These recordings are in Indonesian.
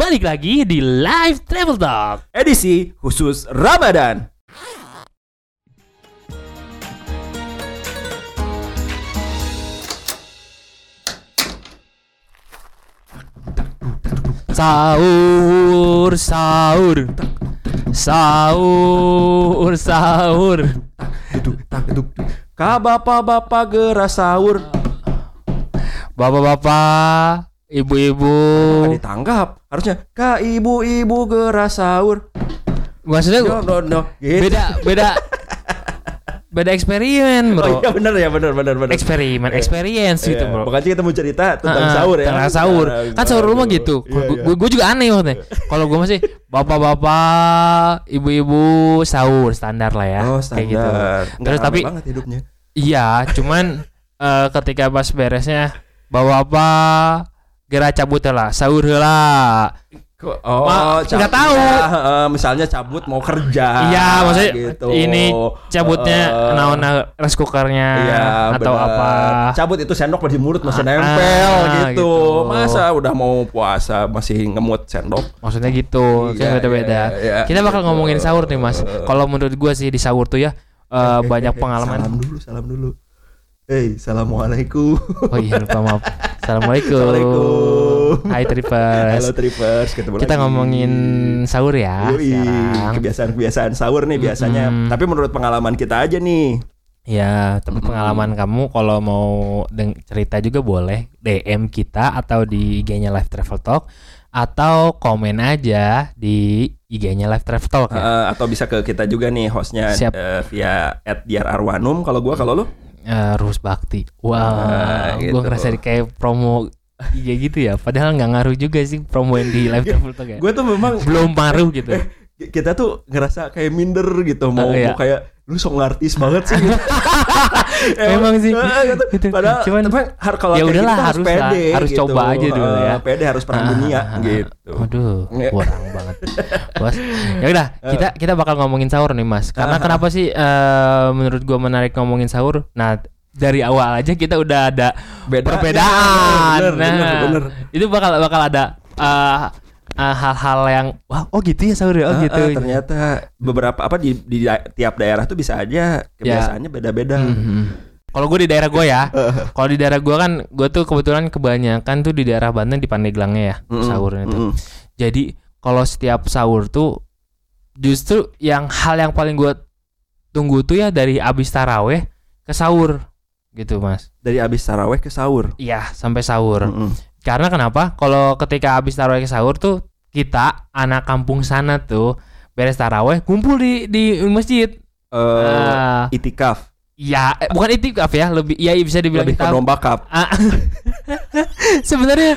balik lagi di Live Travel Talk. Edisi khusus Ramadan. Sahur, sahur, sahur, sahur. Duduk, tak, duduk. Ka bapak-bapak geras sahur. Bapak-bapak, ibu-ibu. Nggak ditanggap. Harusnya ka ibu-ibu geras sahur. Maksudnya No, no, no. Gitu. beda, beda, beda eksperimen, Oh bro. iya benar ya, benar benar benar. Eksperimen, experience gitu, Iya, bro. Makanya kita mau cerita tentang Heeh, sahur ya. Tentang sahur. Kan sahur rumah gitu. Iya, iya. Gue juga aneh maksudnya. Kalau gue masih bapak-bapak, ibu-ibu sahur standar lah ya. Oh, Kayak standar. gitu. Nggak Terus rame tapi banget hidupnya. iya, cuman eh, ketika pas beresnya bapak-bapak gerak cabut lah, sahur lah. Oh, Ma- nggak tahu. Ya, heeh, misalnya cabut mau kerja. Iya, maksudnya gitu. ini cabutnya Heeh. naon rice cookernya Iya, atau bener. apa. Cabut itu sendok di mulut masih Ah, nempel ah, gitu. gitu. Masa udah mau puasa masih ngemut sendok? Maksudnya gitu, Iya, beda-beda. iya, iya. Kita bakal Gitu. ngomongin sahur nih, Mas. Kalau menurut gua sih di sahur tuh ya eh, banyak pengalaman. Salam dulu, salam dulu. Hey, assalamualaikum. Oh iya lupa maaf. Assalamualaikum. Assalamualaikum. Hai Trippers. Halo Trippers, ketemu Kita lagi. ngomongin sahur ya kebiasaan-kebiasaan sahur nih biasanya. Mm-mm. Tapi menurut pengalaman kita aja nih. Ya, tapi pengalaman kamu kalau mau cerita juga boleh DM kita atau di IG-nya Live Travel Talk atau komen aja di IG-nya Live Travel Talk ya. Eh, atau bisa ke kita juga nih hostnya Siap. eh, via @diararwanum kalau gua kalau lu Eh, Rus Bakti. Wah, Nah, gue gitu. ngerasa di kayak promo IG gitu ya. Padahal nggak ngaruh juga sih promo yang di Live Travel Talk ya. gue tuh memang Belum ngaruh gitu. kita tuh ngerasa kayak minder gitu mau Oh, iya. mau kayak lu sok ngartis banget sih gitu. Memang sih. Eh, gitu. Gitu. padahal Cuman, har kalau ya kayak udahlah, gitu harus lah. pede Harus gitu. coba aja dulu Eh, ya. pede harus perang Ah, dunia ah, ah, gitu Waduh, Nge- kurang banget. Bos. Ya udah, kita kita bakal ngomongin sahur nih, Mas. Karena Ah, ah. kenapa sih eh, menurut gua menarik ngomongin sahur? Nah, dari awal aja kita udah ada Beda. perbedaan. Ya, bener, nah, bener, bener. itu bakal bakal ada eh, eh, hal-hal yang wah, oh gitu ya sahur ya, oh Ah, gitu. ah, ternyata beberapa apa di, di tiap daerah tuh bisa aja kebiasaannya beda-beda Mhm. Kalau gue di daerah gue ya, kalau di daerah gue kan, gue tuh kebetulan kebanyakan tuh di daerah Banten di Pandeglangnya ya Mm-mm, sahurnya tuh. mm-mm. Jadi kalau setiap sahur tuh justru yang hal yang paling gue tunggu tuh ya dari abis taraweh ke sahur gitu mas. dari abis taraweh ke sahur Iya sampai sahur. Mm-mm. Karena kenapa? Kalau ketika abis taraweh ke sahur tuh kita anak kampung sana tuh beres taraweh kumpul di di masjid. Eh, Ah, itikaf. Ya eh, bukan itikaf ya lebih ya bisa dibilang lebih itikaf. domba Ah, sebenarnya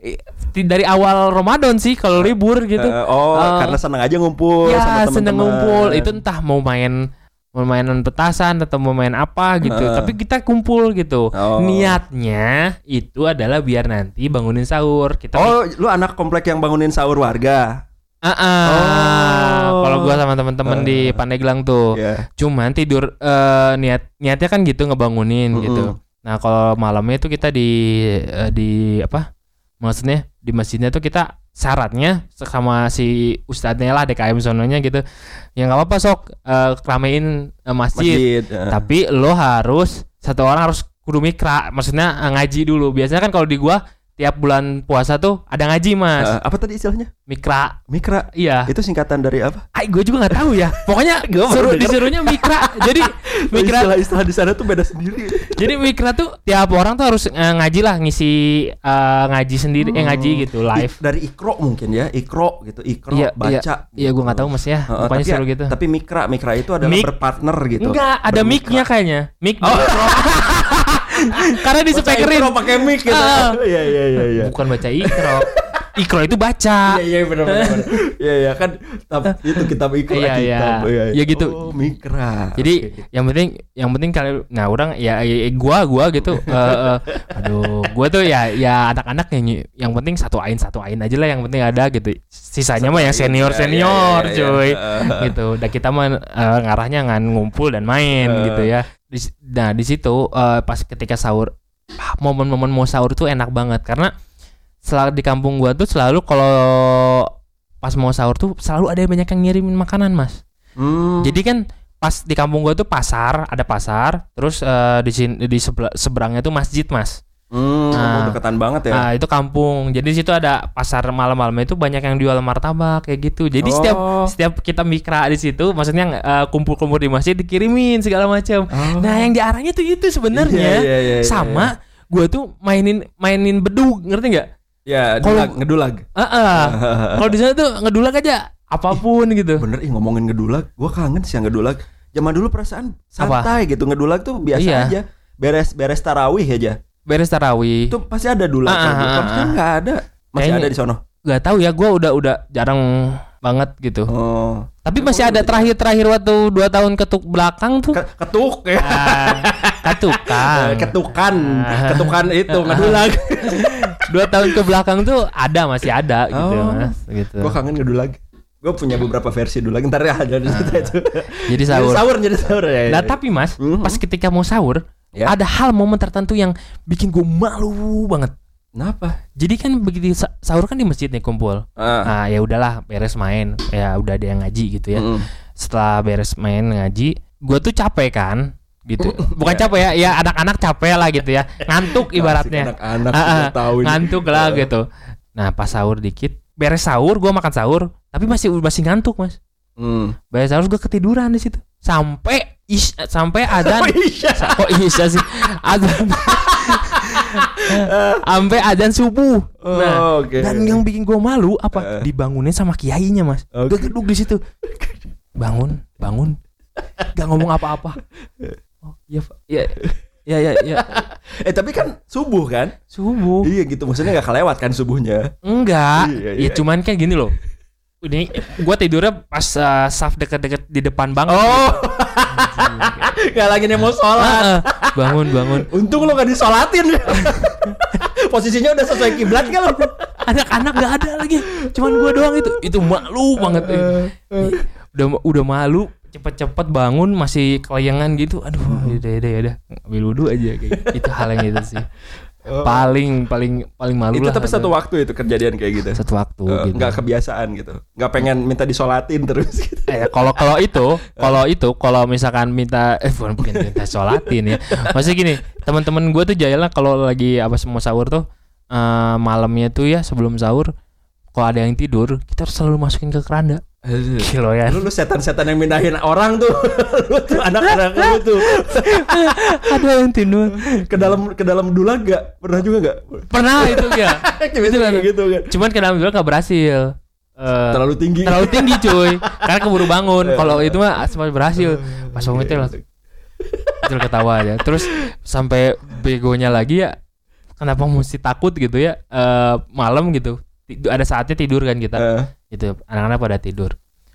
i- dari awal Ramadan sih kalau libur gitu. Eh, oh Eh, karena senang aja ngumpul sama ya teman-teman seneng ngumpul. Itu entah mau main mau mainan petasan atau mau main apa gitu Heeh. tapi kita kumpul gitu Oh. niatnya itu adalah biar nanti bangunin sahur kita oh lu anak komplek yang bangunin sahur warga Ah, ah. Oh. kalau gua sama teman-teman di Pandeglang tuh ya cuman tidur eh, niat niatnya kan gitu ngebangunin Mm-mm. gitu nah kalau malamnya itu kita di eh, di apa maksudnya di masjidnya tuh kita syaratnya sama si ustadznya lah DKM sononya gitu. Ya nggak apa-apa sok. Eh, ramein eh, masjid, masjid eh. tapi lo harus satu orang harus kudu mikra. Maksudnya eh, ngaji dulu. Biasanya kan kalau di gua tiap bulan puasa tuh ada ngaji mas. Eh, apa tadi istilahnya? Mikra. Mikra? Iya. Itu singkatan dari apa? Ay, gue juga nggak tahu ya. Pokoknya Gua baru suruh disuruhnya mikra. Jadi mikra istilah-istilah di sana tuh beda sendiri. Jadi Mikra tuh tiap orang tuh harus eh, ngaji lah ngisi eh, ngaji sendiri eh ngaji Hmm. gitu live. I- dari ikro mungkin ya ikro gitu ikro Iya, baca Iya. gue nggak tahu mas ya. Heeh, Pokoknya seru gitu. tapi mikra mikra itu adalah Mik- berpartner gitu. Enggak, ada mic-nya kayaknya. Mic Oh. Karena di Baca speakerin. ikro pakai mic gitu Ah. iya iya iya iya Bukan baca ikro. ikro itu baca. Iya iya benar benar. Iya iya kan tab- itu kitab ikra Iya, iya. kitab. Ya gitu. Oh, mikra. Jadi yang penting yang penting kalau nah orang ya, ya, gua gua gitu eh, eh, aduh gua tuh ya ya anak-anak yang yang penting satu ain satu ain aja lah yang penting ada gitu sisanya mah yang senior ya, senior ya, ya, ya, cuy ya. gitu dan kita mah eh, ngarahnya ngan ngumpul dan main gitu ya nah di situ eh, pas ketika sahur ah, momen-momen mau sahur tuh enak banget. Karena selalu di kampung gua tuh selalu kalau pas mau sahur tuh selalu ada yang banyak yang ngirimin makanan mas. Hmm. jadi kan pas di kampung gua tuh pasar ada pasar terus eh, di sini di seberangnya tuh masjid mas Hmm, Nah. dekatan banget ya. Nah itu kampung. Jadi di situ ada pasar malam-malam itu banyak yang jual martabak kayak gitu. Jadi setiap Oh. setiap kita mikra di situ, maksudnya eh, kumpul-kumpul di masjid dikirimin segala macam. Oh. Nah yang diarahnya tuh itu sebenarnya Iya, iya, iya, iya, sama. Gua tuh mainin mainin bedug, ngerti nggak? Ya, dulag, ngedulag. Ah, ah. Kalau di sana tuh ngedulag aja apa pun gitu. Bener ih ngomongin ngedulag, gua kangen sih yang ngedulag. Zaman dulu perasaan santai gitu, ngedulag tuh biasa Iya. aja. Beres beres tarawih aja. Beres tarawih. Itu pasti ada dulag. Ah, kan. ah, ah, sekarang nggak ada. Masih Kayaknya- ada di sono. Gak tahu ya, gua udah udah jarang banget gitu. Oh. Tapi masih ada terakhir-terakhir waktu dua tahun ketuk belakang tuh. Ke- ketuk ya. Ah, ketukan. Ketukan, Ah. ketukan itu ngedulag. dua tahun ke belakang tuh ada masih ada gitu Oh. mas gitu gua kangen ngedulag. Gua punya beberapa versi dulag. Ntar ya ada di situ itu. jadi Jadi sahur sahur jadi sahur ya. nah tapi mas Mhm. pas ketika mau sahur Ya. ada hal momen tertentu yang bikin gue malu banget Kenapa? jadi kan begitu sa- sahur kan di masjid nih kumpul Ah. nah ya udahlah beres main ya udah ada yang ngaji gitu ya Mm-mm. setelah beres main ngaji gue tuh capek kan gitu Mm. bukan capek ya ya anak-anak capek lah gitu ya ngantuk ibaratnya Anak-anak ah, tahu ngantuk lah gitu nah pas sahur dikit beres sahur gue makan sahur tapi masih masih ngantuk mas Hmm. beres sahur gue ketiduran di situ sampai is sampai adzan Oh, iya. Sa- kok isya sih adzan sampai adzan subuh nah Oh, oke. dan yang bikin gue malu apa Eh. dibangunin sama kiainya mas Oke. gue duduk di situ bangun bangun gak ngomong apa-apa oh iya iya iya iya iya Eh tapi kan subuh kan? subuh Iya gitu maksudnya nggak kelewat kan subuhnya. Enggak, Iya, ya iya. cuman kan gini loh. Ini gua tidurnya pas uh, saf deket-deket di depan banget. Oh. Gak lagi nih mau sholat. Bangun bangun. Untung lo gak disolatin. Posisinya udah sesuai kiblat kan lo. Anak-anak gak ada lagi. Cuman gua doang itu. Itu malu banget. Udah udah malu. Cepet-cepet bangun masih kelayangan gitu. Aduh, udah udah udah. Ambil wudhu aja kayak gitu. Itu hal yang itu sih. Paling paling paling malu Itu lah. tapi satu waktu itu kejadian kayak gitu. satu waktu Eh, gitu. nggak kebiasaan gitu. Nggak pengen minta disolatin terus gitu. Eh kalau kalau itu, kalau itu, kalau misalkan minta eh bukan bukan minta sholatin ya. Maksudnya gini, teman-teman gue tuh jalan kalau lagi apa semua sahur tuh eh, malamnya tuh ya sebelum sahur kalau ada yang tidur kita harus selalu masukin ke keranda. Kilo ya. Lu, lu setan-setan yang mindahin orang tuh. lu tuh anak-anak lu tuh. ada yang tidur. Ke dalam ke dalam dulang gak? Pernah juga gak? Pernah itu ya. Itu kayak gitu kan. Cuman ke dalam juga nggak berhasil. Eh, Terlalu tinggi. terlalu tinggi cuy. Karena keburu bangun. Kalau itu mah sempat berhasil. Pas bangun itu langsung ketawa aja terus sampai begonya lagi ya kenapa mesti takut gitu ya eh malam gitu ada saatnya tidur kan kita Eh, gitu anak-anak pada tidur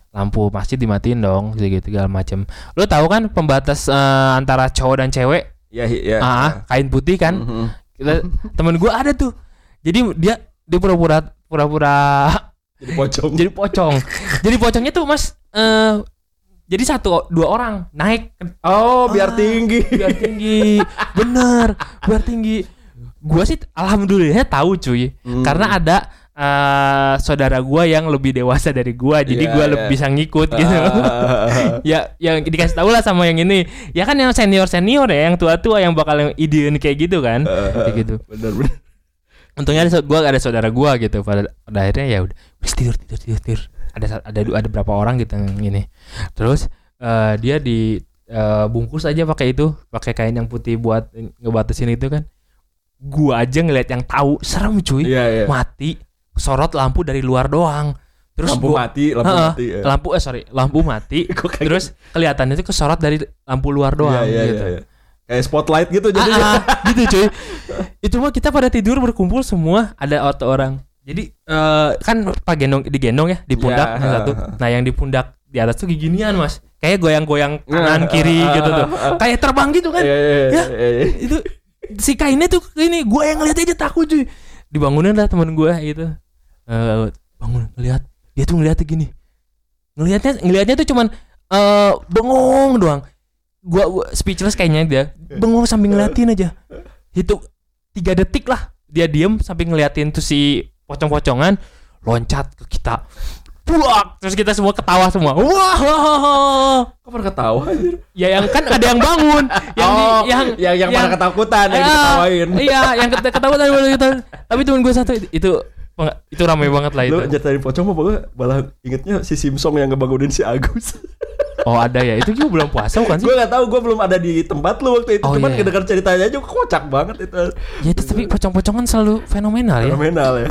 lampu masjid dimatiin dong gitu gitu segala macem lo tahu kan pembatas eh, antara cowok dan cewek ya ya. ah kain putih kan Mhm. kita temen gua ada tuh jadi dia dia pura-pura pura-pura Jadi pocong. jadi pocong jadi pocongnya tuh mas eh jadi satu dua orang naik Oh, biar Ah. tinggi. biar tinggi bener biar tinggi gua sih alhamdulillah tahu cuy Hmm. karena ada eh, saudara gua yang lebih dewasa dari gua jadi Iya, gua iya. lebih bisa ngikut gitu. Ya yang dikasih tahu lah sama yang ini. Ya kan yang senior senior ya yang tua tua yang bakal yang idean kayak gitu kan. Kayak gitu. Bener bener. untungnya ada gua ada saudara gua gitu pada, pada akhirnya ya udah "Wis, tidur tidur tidur tidur. Ada ada ada berapa orang gitu yang ini. Terus eh, dia di eh, bungkus aja pakai itu pakai kain yang putih buat ngebatasin itu kan. Gua aja ngeliat yang tahu serem cuy Iya iya. mati sorot lampu dari luar doang terus lampu gua- mati, lampu Heeh, mati. ya. lampu eh sorry lampu mati terus kelihatannya itu kesorot dari lampu luar gitu? doang Iya, iya, gitu iya, iya. Kayak spotlight gitu jadi. Ah, ah, gitu cuy itu mah kita pada tidur berkumpul semua ada auto orang jadi eh, kan pak gendong digendong ya di pundak Ya, yang satu ah, ah. nah yang di pundak di atas tuh ginian mas kayak goyang-goyang kanan Ah, kiri gitu tuh kayak terbang gitu kan Iya, iya, iya, Ya. iya, iya. itu si kainnya tuh ini gue yang ngeliat aja takut cuy dibangunin lah temen gue gitu Eh, bangun ngeliat dia tuh ngeliatnya gini. Ngelihatnya ngelihatnya tuh cuman eh bengong doang. Gua, gua speechless kayaknya dia. Bengong sambil ngeliatin aja. Itu tiga detik lah dia diem sambil ngeliatin tuh si pocong-pocongan loncat ke kita. Buak terus kita semua ketawa semua. Wah! Kapan ketawa anjir? Ya yang kan ada yang bangun. Yang di, oh, yang yang yang pada ketakutan yang Ah, iya yang keta- ketakutan. Gitu tapi temen gue satu itu itu ramai banget lah itu. lu nyeritain pocong mah pokoknya malah ingetnya si Simpson yang ngebangunin si Agus. Oh ada ya? Itu juga belum puasa bukan sih? Gue gak tahu gue belum ada di tempat lu waktu itu. Oh, cuman iya. kedengar ceritanya aja kocak banget itu. Ya itu tapi pocong-pocongan selalu fenomenal ya. Fenomenal ya.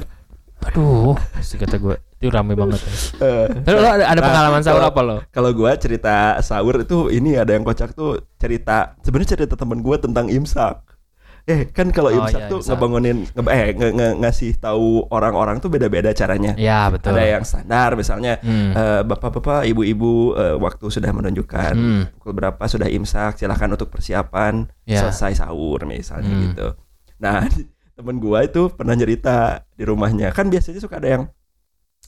Aduh pasti kata gue itu ramai banget ya. Eh, Terus lo ada, ada Nah, pengalaman sahur kalau- apa lo? kalau gue cerita sahur itu ini ada yang kocak tuh cerita sebenarnya cerita teman gue tentang imsak eh kan kalau Oh, imsak iya, tuh imsak. ngebangunin nge- eh nge- nge- ngasih tahu orang-orang tuh beda-beda caranya Ya betul. ada yang standar misalnya Hmm. eh, bapak-bapak ibu-ibu eh, waktu sudah menunjukkan Hmm. pukul berapa sudah imsak silahkan untuk persiapan Ya. selesai sahur misalnya Hmm. gitu nah temen gua itu pernah cerita di rumahnya kan biasanya suka ada yang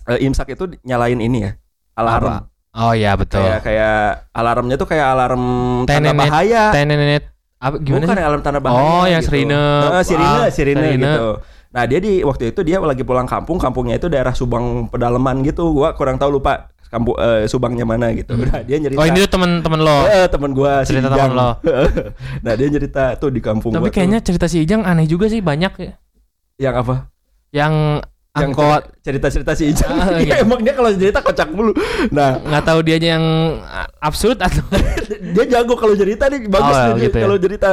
eh, imsak itu nyalain ini ya alarm Oh ya betul. kayak kayak alarmnya tuh kayak alarm tanda bahaya Tenenet apa gimana bukan sih? alarm tanda bahaya Oh, yang gitu. sirine. Heeh, sirine Ah, sirine sirine. gitu nah dia di waktu itu dia lagi pulang kampung kampungnya itu daerah Subang pedalaman gitu gua kurang tahu lupa kampung eh, Subangnya mana gitu nah dia nyerita Oh ini tuh temen-temen lo. Eh, temen gua si Cerita temen lo. nah dia cerita tuh di kampung Tapi gua kayaknya cerita si Ijang aneh juga sih banyak ya. tuh. yang apa Yang yang angkot. cerita-cerita si Ijang Ah, Iya, iya. emang dia kalau cerita kocak mulu. Nah. Nggak tahu dia yang absurd atau dia jago kalau cerita nih bagus Oh, dia gitu ya. kalau cerita.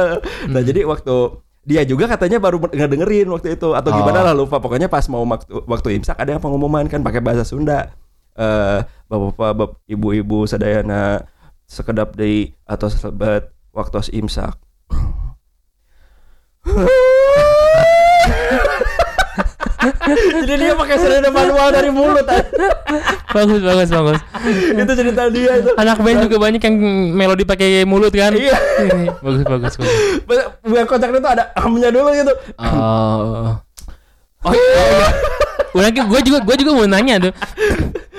Nah jadi waktu dia juga katanya baru nggak dengerin waktu itu atau gimana Oh. lah lupa. Pokoknya pas mau waktu, waktu imsak ada yang pengumuman kan pakai bahasa Sunda. Eh bapak-bapak bap- ibu-ibu sadayana sekedap deui atau selebat waktu imsak Jadi dia pakai serena manual dari mulut. bagus bagus bagus. itu cerita dia itu. Anak band juga banyak yang melodi pakai mulut kan. Iya. bagus bagus bagus. Yang kocaknya tuh ada amnya dulu gitu. Oh. Oh iya. Udah gue juga gue juga mau nanya tuh.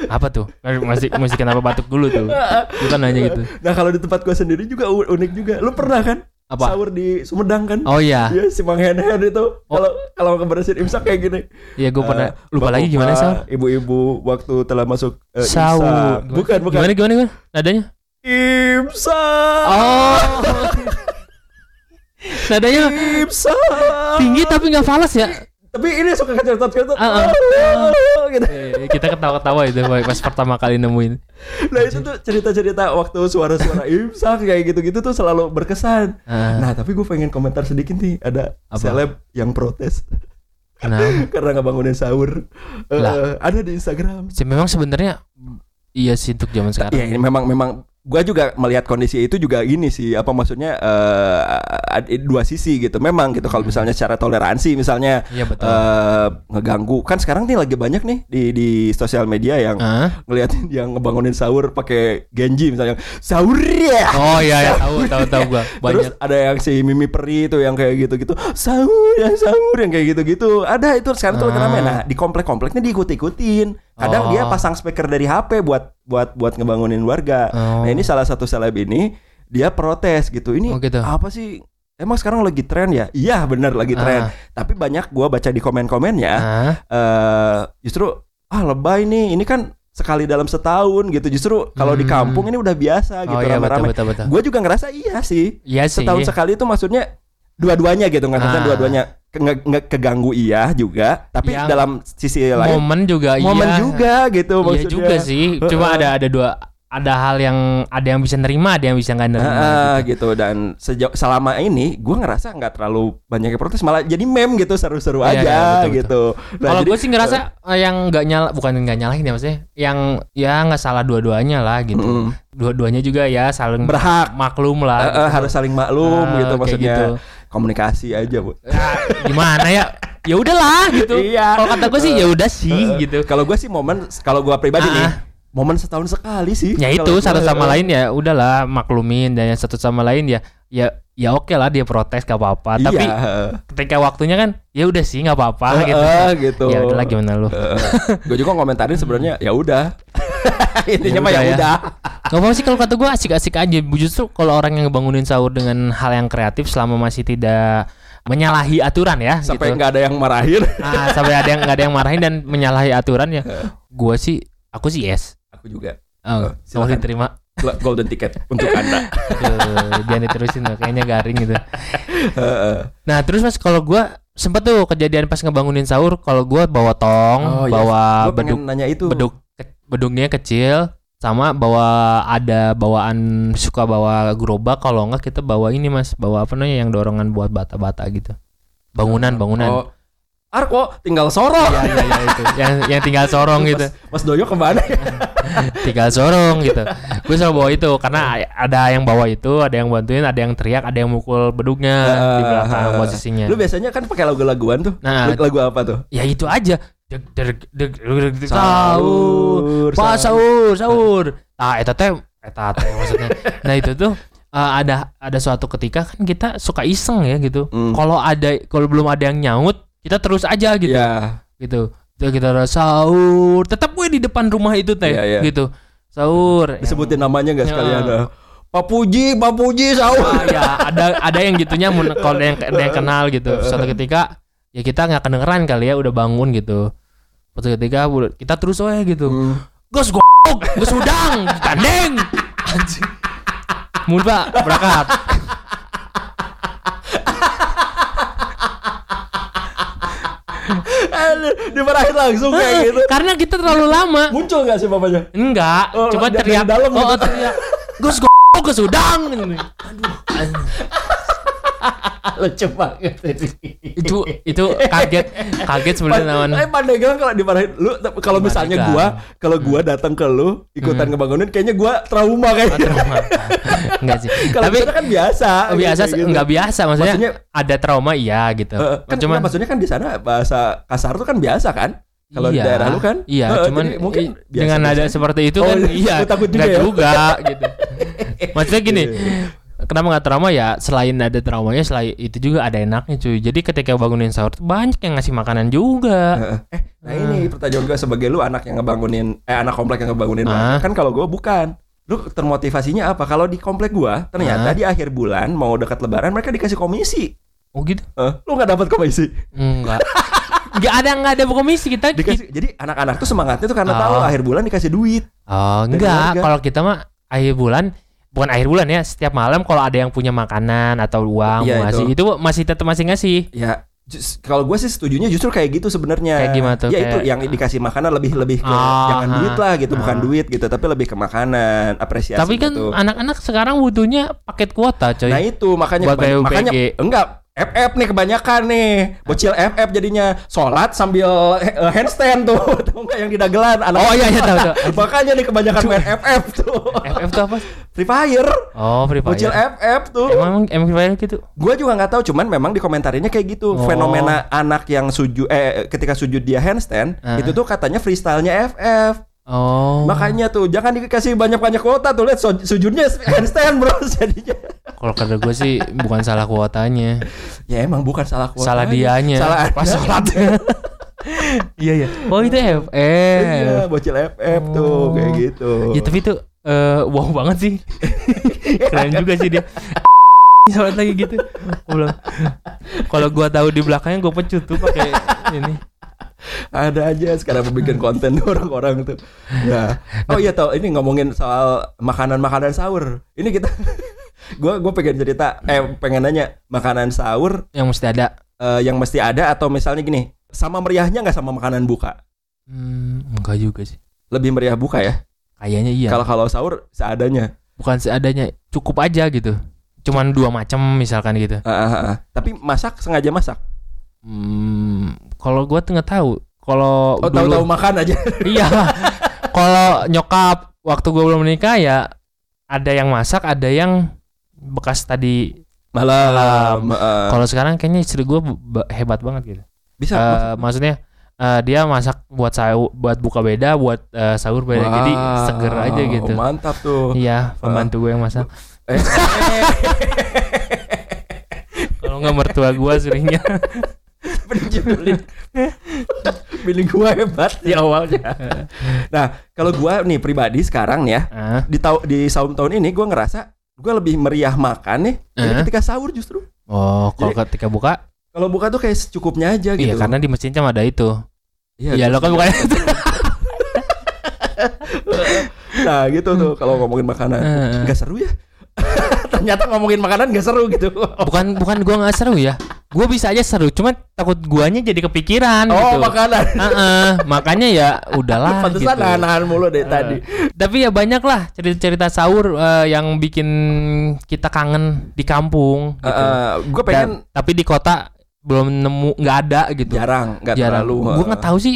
Apa tuh? Masih masih kenapa batuk dulu tuh? Bukan nanya gitu. Nah kalau di tempat gua sendiri juga unik juga. Lu pernah kan? Apa? Sahur di Sumedang kan? Oh iya. Iya si Mang Hen Hen itu kalau kalau ngebersihin imsak kayak gini. Iya gue pernah Eh, lupa lagi gimana sahur. Ibu-ibu waktu telah masuk eh, Sahur. imsak. Bukan bukan. Gimana gimana gimana? Nadanya? Imsak. Oh. Nadanya Imsak. tinggi tapi nggak falas ya. Tapi ini suka kecertot-kecertot. Ah, ah. gitu. Eh, Kita ketawa-ketawa itu pas pertama kali nemuin. Nah itu tuh cerita-cerita waktu suara-suara imsak kayak gitu-gitu tuh selalu berkesan. Ah, Nah tapi gue pengen komentar sedikit nih ada Apa? seleb yang protes kenapa? karena nggak bangunin sahur. Eh, Lah. ada di Instagram. Sih, memang sebenarnya iya sih untuk zaman sekarang. Ya ini memang memang gue juga melihat kondisi itu juga gini sih apa maksudnya ada dua sisi gitu. Memang gitu kalau misalnya secara toleransi misalnya betul. eh, ngeganggu kan sekarang nih lagi banyak nih di di sosial media yang Ah? ngeliatin yang ngebangunin sahur pakai genji misalnya sahur ya. Oh iya ya tahu tahu tahu gua. Terus Banyak. ada yang si Mimi Peri itu yang kayak gitu-gitu sahur ya sahur yang kayak gitu-gitu ada itu sekarang tuh rame. nah di komplek-kompleknya diikut-ikutin kadang Oh. dia pasang speaker dari HP buat buat buat ngebangunin warga Oh. nah ini salah satu seleb ini dia protes gitu ini Oh, gitu. apa sih emang sekarang lagi tren ya iya bener lagi tren Ah. tapi banyak gua baca di komen-komennya Ah. eh justru ah lebay nih ini kan sekali dalam setahun gitu justru kalau di Hmm. kampung ini udah biasa gitu Oh iya rame-rame betul. gue juga ngerasa iya sih Iya sih. setahun sekali itu maksudnya dua-duanya gitu nggak Ah. dua-duanya ke- nge- nge- keganggu iya juga tapi Yang dalam sisi lain Momen juga momen iya. juga gitu Iya maksudnya juga sih. Cuma ada ada dua ada hal yang ada yang bisa nerima, ada yang bisa nggak nerima. Ah, gitu. gitu. dan sejauh selama ini gue ngerasa nggak terlalu banyak yang protes malah jadi meme gitu seru-seru Iya, aja iya, betul, gitu Nah, Kalau gue sih ngerasa eh, yang nggak nyala, bukan nggak nyalahin ya maksudnya, yang ya nggak salah dua-duanya lah gitu. Mm. Dua-duanya juga ya saling Berhak. maklum lah. Eh, gitu. harus saling maklum Ah, gitu maksudnya gitu. Komunikasi aja bu Ya, gimana ya? Ya udahlah gitu. Iya. Kalau kata gue sih ya udah sih gitu. kalau gue sih momen kalau gue pribadi nih. Momen setahun sekali sih Ya itu satu sama lain ya udahlah maklumin dan yang satu sama lain ya ya ya oke lah dia protes gak apa-apa. iya Tapi ketika waktunya kan ya udah sih nggak apa-apa Eh, gitu. eh, gitu Ya udahlah gimana lu? gue juga ngomentarin sebenarnya ya udah intinya mah ya Ya udah ya. udah Gak apa sih kalau kata gue asik-asik aja. Justru kalau orang yang ngebangunin sahur dengan hal yang kreatif selama masih tidak menyalahi aturan ya sampai gitu. nggak ada yang marahin. Ah, sampai ada yang nggak ada yang marahin dan menyalahi aturan ya. Gua sih aku sih yes. Aku juga. Oh, Oh, mau silakan. diterima. Golden ticket untuk anda. Aduh, jangan diterusin tuh, kayaknya garing gitu. Heeh. Nah, terus Mas kalau gua sempet tuh kejadian pas ngebangunin sahur, kalau gua bawa tong, Oh, iya. bawa pengen beduk nanya itu. beduk ke- beduknya kecil sama bawa ada bawaan suka bawa gerobak kalau enggak kita bawa ini Mas, bawa apa namanya yang dorongan buat bata-bata gitu. Bangunan, bangunan. Oh. Arko tinggal sorong. Iya, iya, iya itu. Yang yang tinggal sorong gitu. Mas Doyo ke mana ya? tinggal sorong gitu. Gue selalu bawa itu karena ada yang bawa itu, ada yang bantuin, ada yang teriak, ada yang mukul beduknya di belakang Ah, posisinya. Lu biasanya kan pakai lagu-laguan tuh. Nah, Lagu apa tuh? ya itu aja. Deg deg deg deg deg Sahur, sahur. Pak sahur, sahur. Ah, eta teh eta teh maksudnya. Nah, itu tuh eh, ada ada suatu ketika kan kita suka iseng ya gitu. Hmm. Kalau ada kalau belum ada yang nyaut, kita terus aja gitu. Ya. Gitu. Kita udah sahur, tetap gue di depan rumah itu teh Iya, iya. gitu. Sahur. Disebutin namanya nggak Ya. sekalian? ah. Pak Puji, Pak Puji sahur. Ah, ya ada ada yang gitunya kalau ada yang ada yang kenal gitu suatu ketika ya kita nggak kedengeran kali ya udah bangun gitu suatu ketika kita terus wae gitu Hmm. gus gue gus udang gandeng anjing mun pak berangkat Dimarahin langsung kayak gitu. karena kita terlalu lama Muncul gak sih bapaknya? enggak Oh, coba teriak dalam oh, gitu. teriak gus gue gus udang aduh. Lucu banget ini. Itu itu kaget kaget sebenarnya nawan Tapi Pandeglang kalau dimarahin lu kalau misalnya gua kalau gua datang ke lu ikutan Hmm. ngebangunin kayaknya gua trauma kayak. Oh, trauma. enggak sih Kalau tapi kan biasa. Oh, biasa gitu, gitu. nggak biasa maksudnya, Maksudnya ada trauma iya gitu. eh, kan cuman enggak, maksudnya kan di sana bahasa kasar tuh kan biasa kan? Kalau di iya, daerah lu kan? Iya, Eh, cuman mungkin dengan biasa ada seperti itu Oh, kan iya. iya. Takut juga ya? juga gitu. Maksudnya gini, Iya. Kenapa nggak trauma ya? Selain ada traumanya, selain itu juga ada enaknya cuy. Jadi ketika bangunin sahur banyak yang ngasih makanan juga. Eh, nah ini pertanyaan gue sebagai lu anak yang ngebangunin eh anak komplek yang ngebangunin Ah. kan kalau gue bukan. Lu termotivasinya apa? Kalau di komplek gua ternyata Ah. di akhir bulan mau dekat lebaran mereka dikasih komisi. Oh gitu? Eh, lu nggak dapat komisi. Enggak. Enggak ada enggak ada komisi kita. Dikasih jadi anak-anak tuh semangatnya tuh karena Oh. tahu akhir bulan dikasih duit. Oh, enggak. keluarga. Kalau kita mah akhir bulan bukan akhir bulan ya, setiap malam kalau ada yang punya makanan atau uang mau ngasih itu. itu masih tetap masih ngasih. Ya kalau gue sih setujunya justru kayak gitu sebenarnya. Kayak gimana tuh? Ya itu Kayak- yang dikasih makanan lebih lebih ke Ah, jangan ah, duit lah gitu, bukan ah. duit gitu, tapi lebih ke makanan, apresiasi Tapi kan gitu. anak-anak sekarang butuhnya paket kuota, coy. Nah itu makanya Buat makanya enggak FF nih kebanyakan nih bocil FF jadinya sholat sambil eh, handstand tuh tahu nggak yang di dagelan anak Oh, iya, iya, tahu, tahu. makanya nih kebanyakan main FF tuh FF tuh apa? Free Fire Oh, Free Fire. bocil FF tuh Emang emang Free Fire gitu. Gue juga nggak tahu, cuman memang di komentarinya kayak gitu. Oh. Fenomena anak yang sujud eh ketika sujud dia handstand, Ah. itu tuh katanya freestylenya FF. Oh. Makanya tuh jangan dikasih banyak-banyak kuota tuh lihat su- sujudnya handstand bro jadinya. Kalau kata gue sih bukan salah kuotanya, Ya emang bukan salah kuota. salah dianya. Salah pas Anda. sholat. iya iya. Oh itu FF. Iya, bocil FF tuh Oh. kayak gitu. Ya tapi itu eh, wow banget sih. Keren juga sih dia. Sholat lagi gitu. Kalau gua tahu di belakangnya gua pecut tuh pakai ini. Ada aja sekarang bikin konten orang-orang tuh. Ya. Oh iya tau ini ngomongin soal makanan-makanan sahur. Ini kita gua gua pengen cerita eh pengen nanya makanan sahur Yang mesti ada. eh, yang mesti ada atau misalnya gini sama meriahnya nggak sama makanan buka Hmm, enggak juga sih. lebih meriah buka ya Kayaknya iya. kalau kalau sahur seadanya bukan seadanya, cukup aja gitu. Cuman dua macam misalkan gitu. Ah, ah, ah. tapi masak sengaja masak Hmm, kalau gua tuh nggak tahu. Kalau oh tahu-tahu makan aja iya. Kalau nyokap waktu gua belum menikah ya ada yang masak, ada yang bekas tadi. malam eh, Kalau sekarang kayaknya istri gua ba- hebat banget gitu. bisa masak. maksudnya eh, dia masak buat sahur, buat buka beda, buat eh, sahur beda. Jadi Wow, seger aja gitu. mantap tuh Iya, pembantu gue yang masak. Eh, Kalau nggak mertua gua seringnya. dijudulin Bini gua hebat di awalnya. Nah, kalau gua nih pribadi sekarang ya, Ah, di tau di saum tahun ini gua ngerasa gua lebih meriah makan nih jadi Eh? ketika sahur justru. Oh, kalau ketika buka Kalau buka tuh kayak secukupnya aja gitu. Iya, karena di masjid cuma ada itu. Iya, Iya, lo kan bukan itu. Nah gitu tuh kalau ngomongin makanan Heeh. Gak seru ya Ternyata ngomongin makanan gak seru gitu bukan bukan gua nggak seru ya. Gua bisa aja seru, cuma takut guanya jadi kepikiran Oh gitu. makanan Heeh, makanya ya udahlah gitu. Pantesan nahan-nahan mulu deh tadi Tapi ya banyak lah cerita-cerita sahur eh, yang bikin kita kangen di kampung gitu. Gue pengen Dan- tapi di kota belum nemu nggak ada gitu. Jarang Gak Jarang. terlalu Gue nggak tahu sih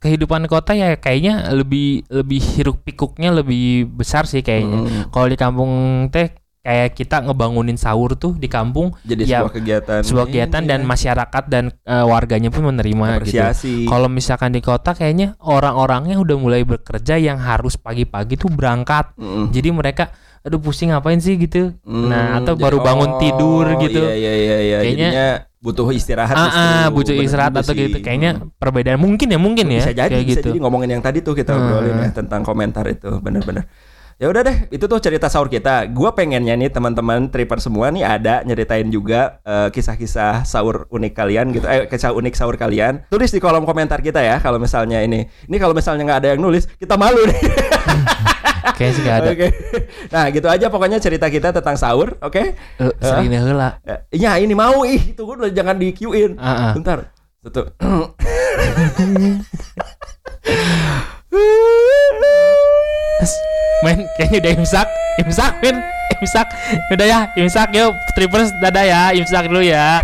kehidupan kota ya kayaknya lebih lebih hiruk pikuknya lebih besar sih kayaknya. Mm, Kalau di kampung teh kayak kita ngebangunin sahur tuh di kampung Jadi Ya, sebuah kegiatan sebuah kegiatan dan Iya. masyarakat dan eh, warganya pun menerima gitu. Apresiasi Kalau misalkan di kota kayaknya orang-orangnya udah mulai bekerja yang harus pagi-pagi tuh berangkat. Mm. Jadi mereka aduh pusing ngapain sih gitu. Mm, Nah, atau jadi- baru bangun tidur gitu. Iya iya iya iya Kayaknya- Jadinya butuh istirahat Ah, ah, butuh istirahat atau sih. gitu. Kayaknya perbedaan mungkin ya mungkin ya bisa jadi kayak bisa gitu. jadi ngomongin yang tadi tuh kita Hmm. obrolin ya tentang komentar itu bener-bener ya udah deh itu tuh cerita sahur kita. Gua pengennya nih teman-teman tripper semua nih ada nyeritain juga eh, kisah-kisah sahur unik kalian gitu. Eh kisah unik sahur kalian. Tulis di kolom komentar kita ya kalau misalnya ini. Ini kalau misalnya nggak ada yang nulis kita malu nih. Kayaknya sih gak ada. Oke. nah gitu aja pokoknya cerita kita tentang sahur oke? Eh, Sering heula. Eh, ya ini mau ih itu udah jangan di in Ah, ah. bentar. Tutup Terus, Men, kayaknya udah imsak. Imsak, men. Imsak. Udah ya, imsak yuk. Trippers dadah ya. Imsak dulu ya.